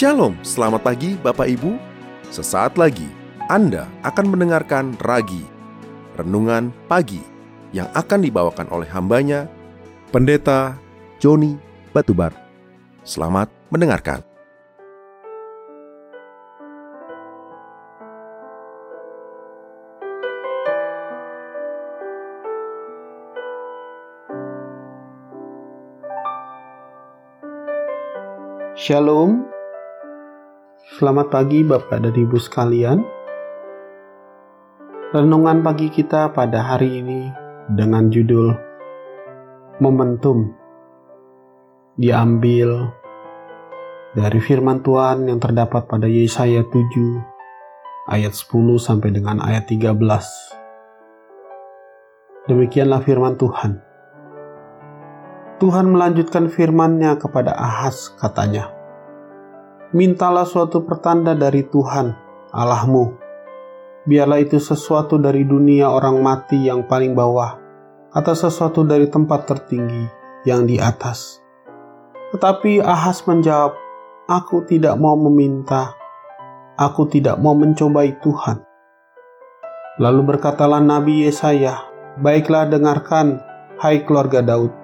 Shalom, selamat pagi Bapak Ibu. Sesaat lagi Anda akan mendengarkan Ragi, Renungan Pagi, yang akan dibawakan oleh hambanya, Pendeta Joni Batubar. Selamat mendengarkan. Shalom, selamat pagi Bapak dan Ibu sekalian. Renungan pagi kita pada hari ini dengan judul Momentum diambil dari firman Tuhan yang terdapat pada Yesaya 7 ayat 10 sampai dengan ayat 13. Demikianlah firman Tuhan. Tuhan melanjutkan firman-Nya kepada Ahaz, katanya, Mintalah suatu pertanda dari Tuhan, Allahmu. Biarlah itu sesuatu dari dunia orang mati yang paling bawah, atau sesuatu dari tempat tertinggi yang di atas. Tetapi Ahaz menjawab, Aku tidak mau meminta, aku tidak mau mencobai Tuhan. Lalu berkatalah Nabi Yesaya, Baiklah dengarkan, hai keluarga Daud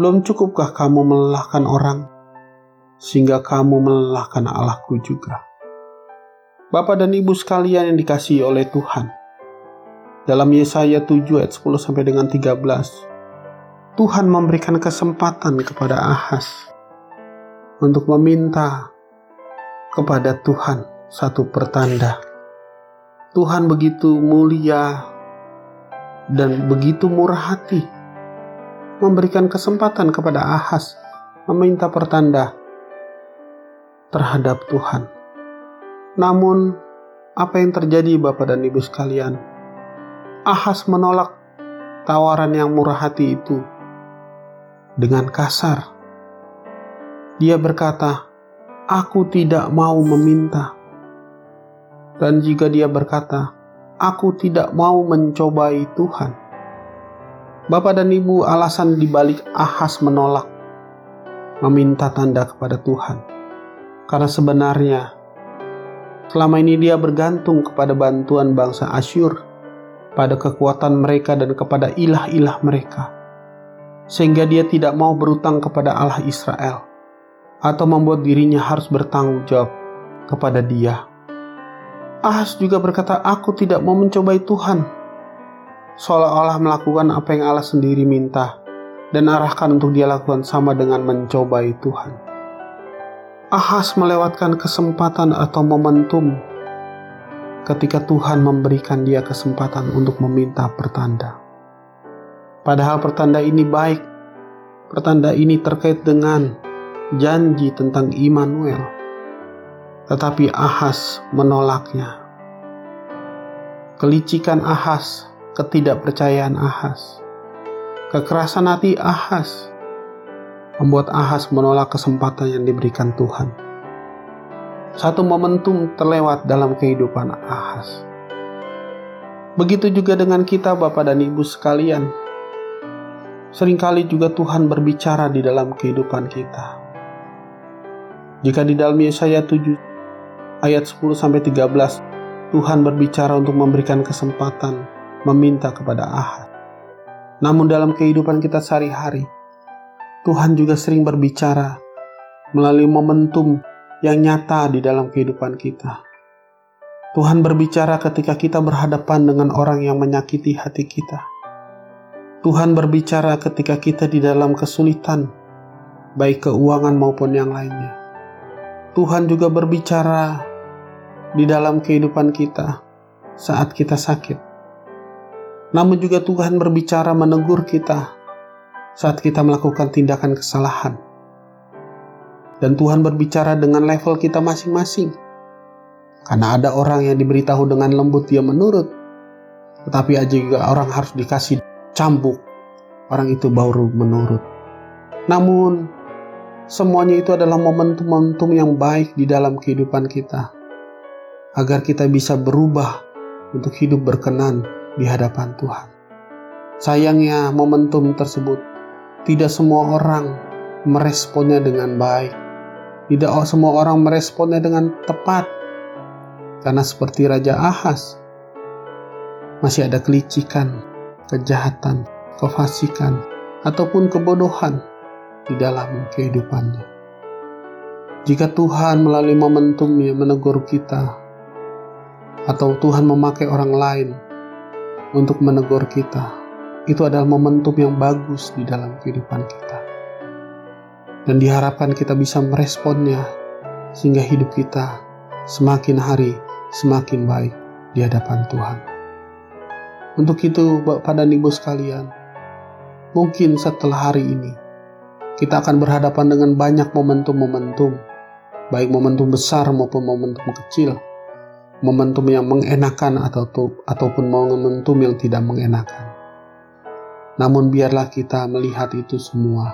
belum cukupkah kamu melelahkan orang, sehingga kamu melelahkan Allahku juga? Bapak dan Ibu sekalian yang dikasihi oleh Tuhan. Dalam Yesaya 7 ayat 10 sampai dengan 13, Tuhan memberikan kesempatan kepada Ahas untuk meminta kepada Tuhan satu pertanda. Tuhan begitu mulia dan begitu murah hati memberikan kesempatan kepada Ahas meminta pertanda terhadap Tuhan. Namun, apa yang terjadi Bapak dan Ibu sekalian? Ahas menolak tawaran yang murah hati itu dengan kasar. Dia berkata, "Aku tidak mau meminta." Dan jika dia berkata, "Aku tidak mau mencobai Tuhan," Bapak dan Ibu, alasan dibalik Ahas menolak meminta tanda kepada Tuhan. Karena sebenarnya selama ini dia bergantung kepada bantuan bangsa Asyur, pada kekuatan mereka dan kepada ilah-ilah mereka. Sehingga dia tidak mau berutang kepada Allah Israel atau membuat dirinya harus bertanggung jawab kepada dia. Ahas juga berkata, "Aku tidak mau mencobai Tuhan." seolah-olah melakukan apa yang Allah sendiri minta dan arahkan untuk dia lakukan sama dengan mencobai Tuhan. Ahas melewatkan kesempatan atau momentum ketika Tuhan memberikan dia kesempatan untuk meminta pertanda. Padahal pertanda ini baik, pertanda ini terkait dengan janji tentang Immanuel. Tetapi Ahas menolaknya. Kelicikan Ahas ketidakpercayaan Ahas. Kekerasan hati Ahas membuat Ahas menolak kesempatan yang diberikan Tuhan. Satu momentum terlewat dalam kehidupan Ahas. Begitu juga dengan kita Bapak dan Ibu sekalian. Seringkali juga Tuhan berbicara di dalam kehidupan kita. Jika di dalam Yesaya 7 ayat 10 sampai 13 Tuhan berbicara untuk memberikan kesempatan meminta kepada Ahad. Namun dalam kehidupan kita sehari-hari, Tuhan juga sering berbicara melalui momentum yang nyata di dalam kehidupan kita. Tuhan berbicara ketika kita berhadapan dengan orang yang menyakiti hati kita. Tuhan berbicara ketika kita di dalam kesulitan, baik keuangan maupun yang lainnya. Tuhan juga berbicara di dalam kehidupan kita saat kita sakit namun juga Tuhan berbicara menegur kita saat kita melakukan tindakan kesalahan. Dan Tuhan berbicara dengan level kita masing-masing. Karena ada orang yang diberitahu dengan lembut dia menurut. Tetapi aja juga orang harus dikasih cambuk. Orang itu baru menurut. Namun semuanya itu adalah momentum-momentum yang baik di dalam kehidupan kita. Agar kita bisa berubah untuk hidup berkenan di hadapan Tuhan. Sayangnya momentum tersebut tidak semua orang meresponnya dengan baik. Tidak semua orang meresponnya dengan tepat. Karena seperti Raja Ahas, masih ada kelicikan, kejahatan, kefasikan, ataupun kebodohan di dalam kehidupannya. Jika Tuhan melalui momentumnya menegur kita, atau Tuhan memakai orang lain untuk menegur kita, itu adalah momentum yang bagus di dalam kehidupan kita. Dan diharapkan kita bisa meresponnya sehingga hidup kita semakin hari semakin baik di hadapan Tuhan. Untuk itu, Bapak dan Ibu sekalian, mungkin setelah hari ini kita akan berhadapan dengan banyak momentum-momentum, baik momentum besar maupun momentum kecil, momentum yang mengenakan atau ataupun momentum yang tidak mengenakan. Namun biarlah kita melihat itu semua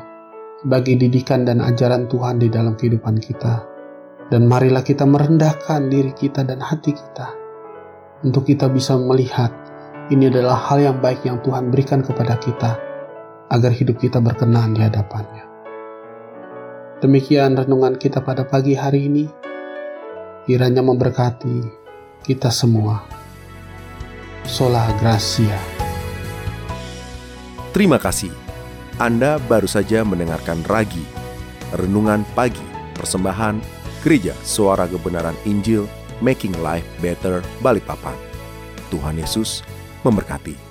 sebagai didikan dan ajaran Tuhan di dalam kehidupan kita. Dan marilah kita merendahkan diri kita dan hati kita untuk kita bisa melihat ini adalah hal yang baik yang Tuhan berikan kepada kita agar hidup kita berkenan di hadapannya. Demikian renungan kita pada pagi hari ini. Kiranya memberkati kita semua. Sola Gracia. Terima kasih. Anda baru saja mendengarkan Ragi, Renungan Pagi, Persembahan Gereja Suara Kebenaran Injil, Making Life Better, Balikpapan. Tuhan Yesus memberkati.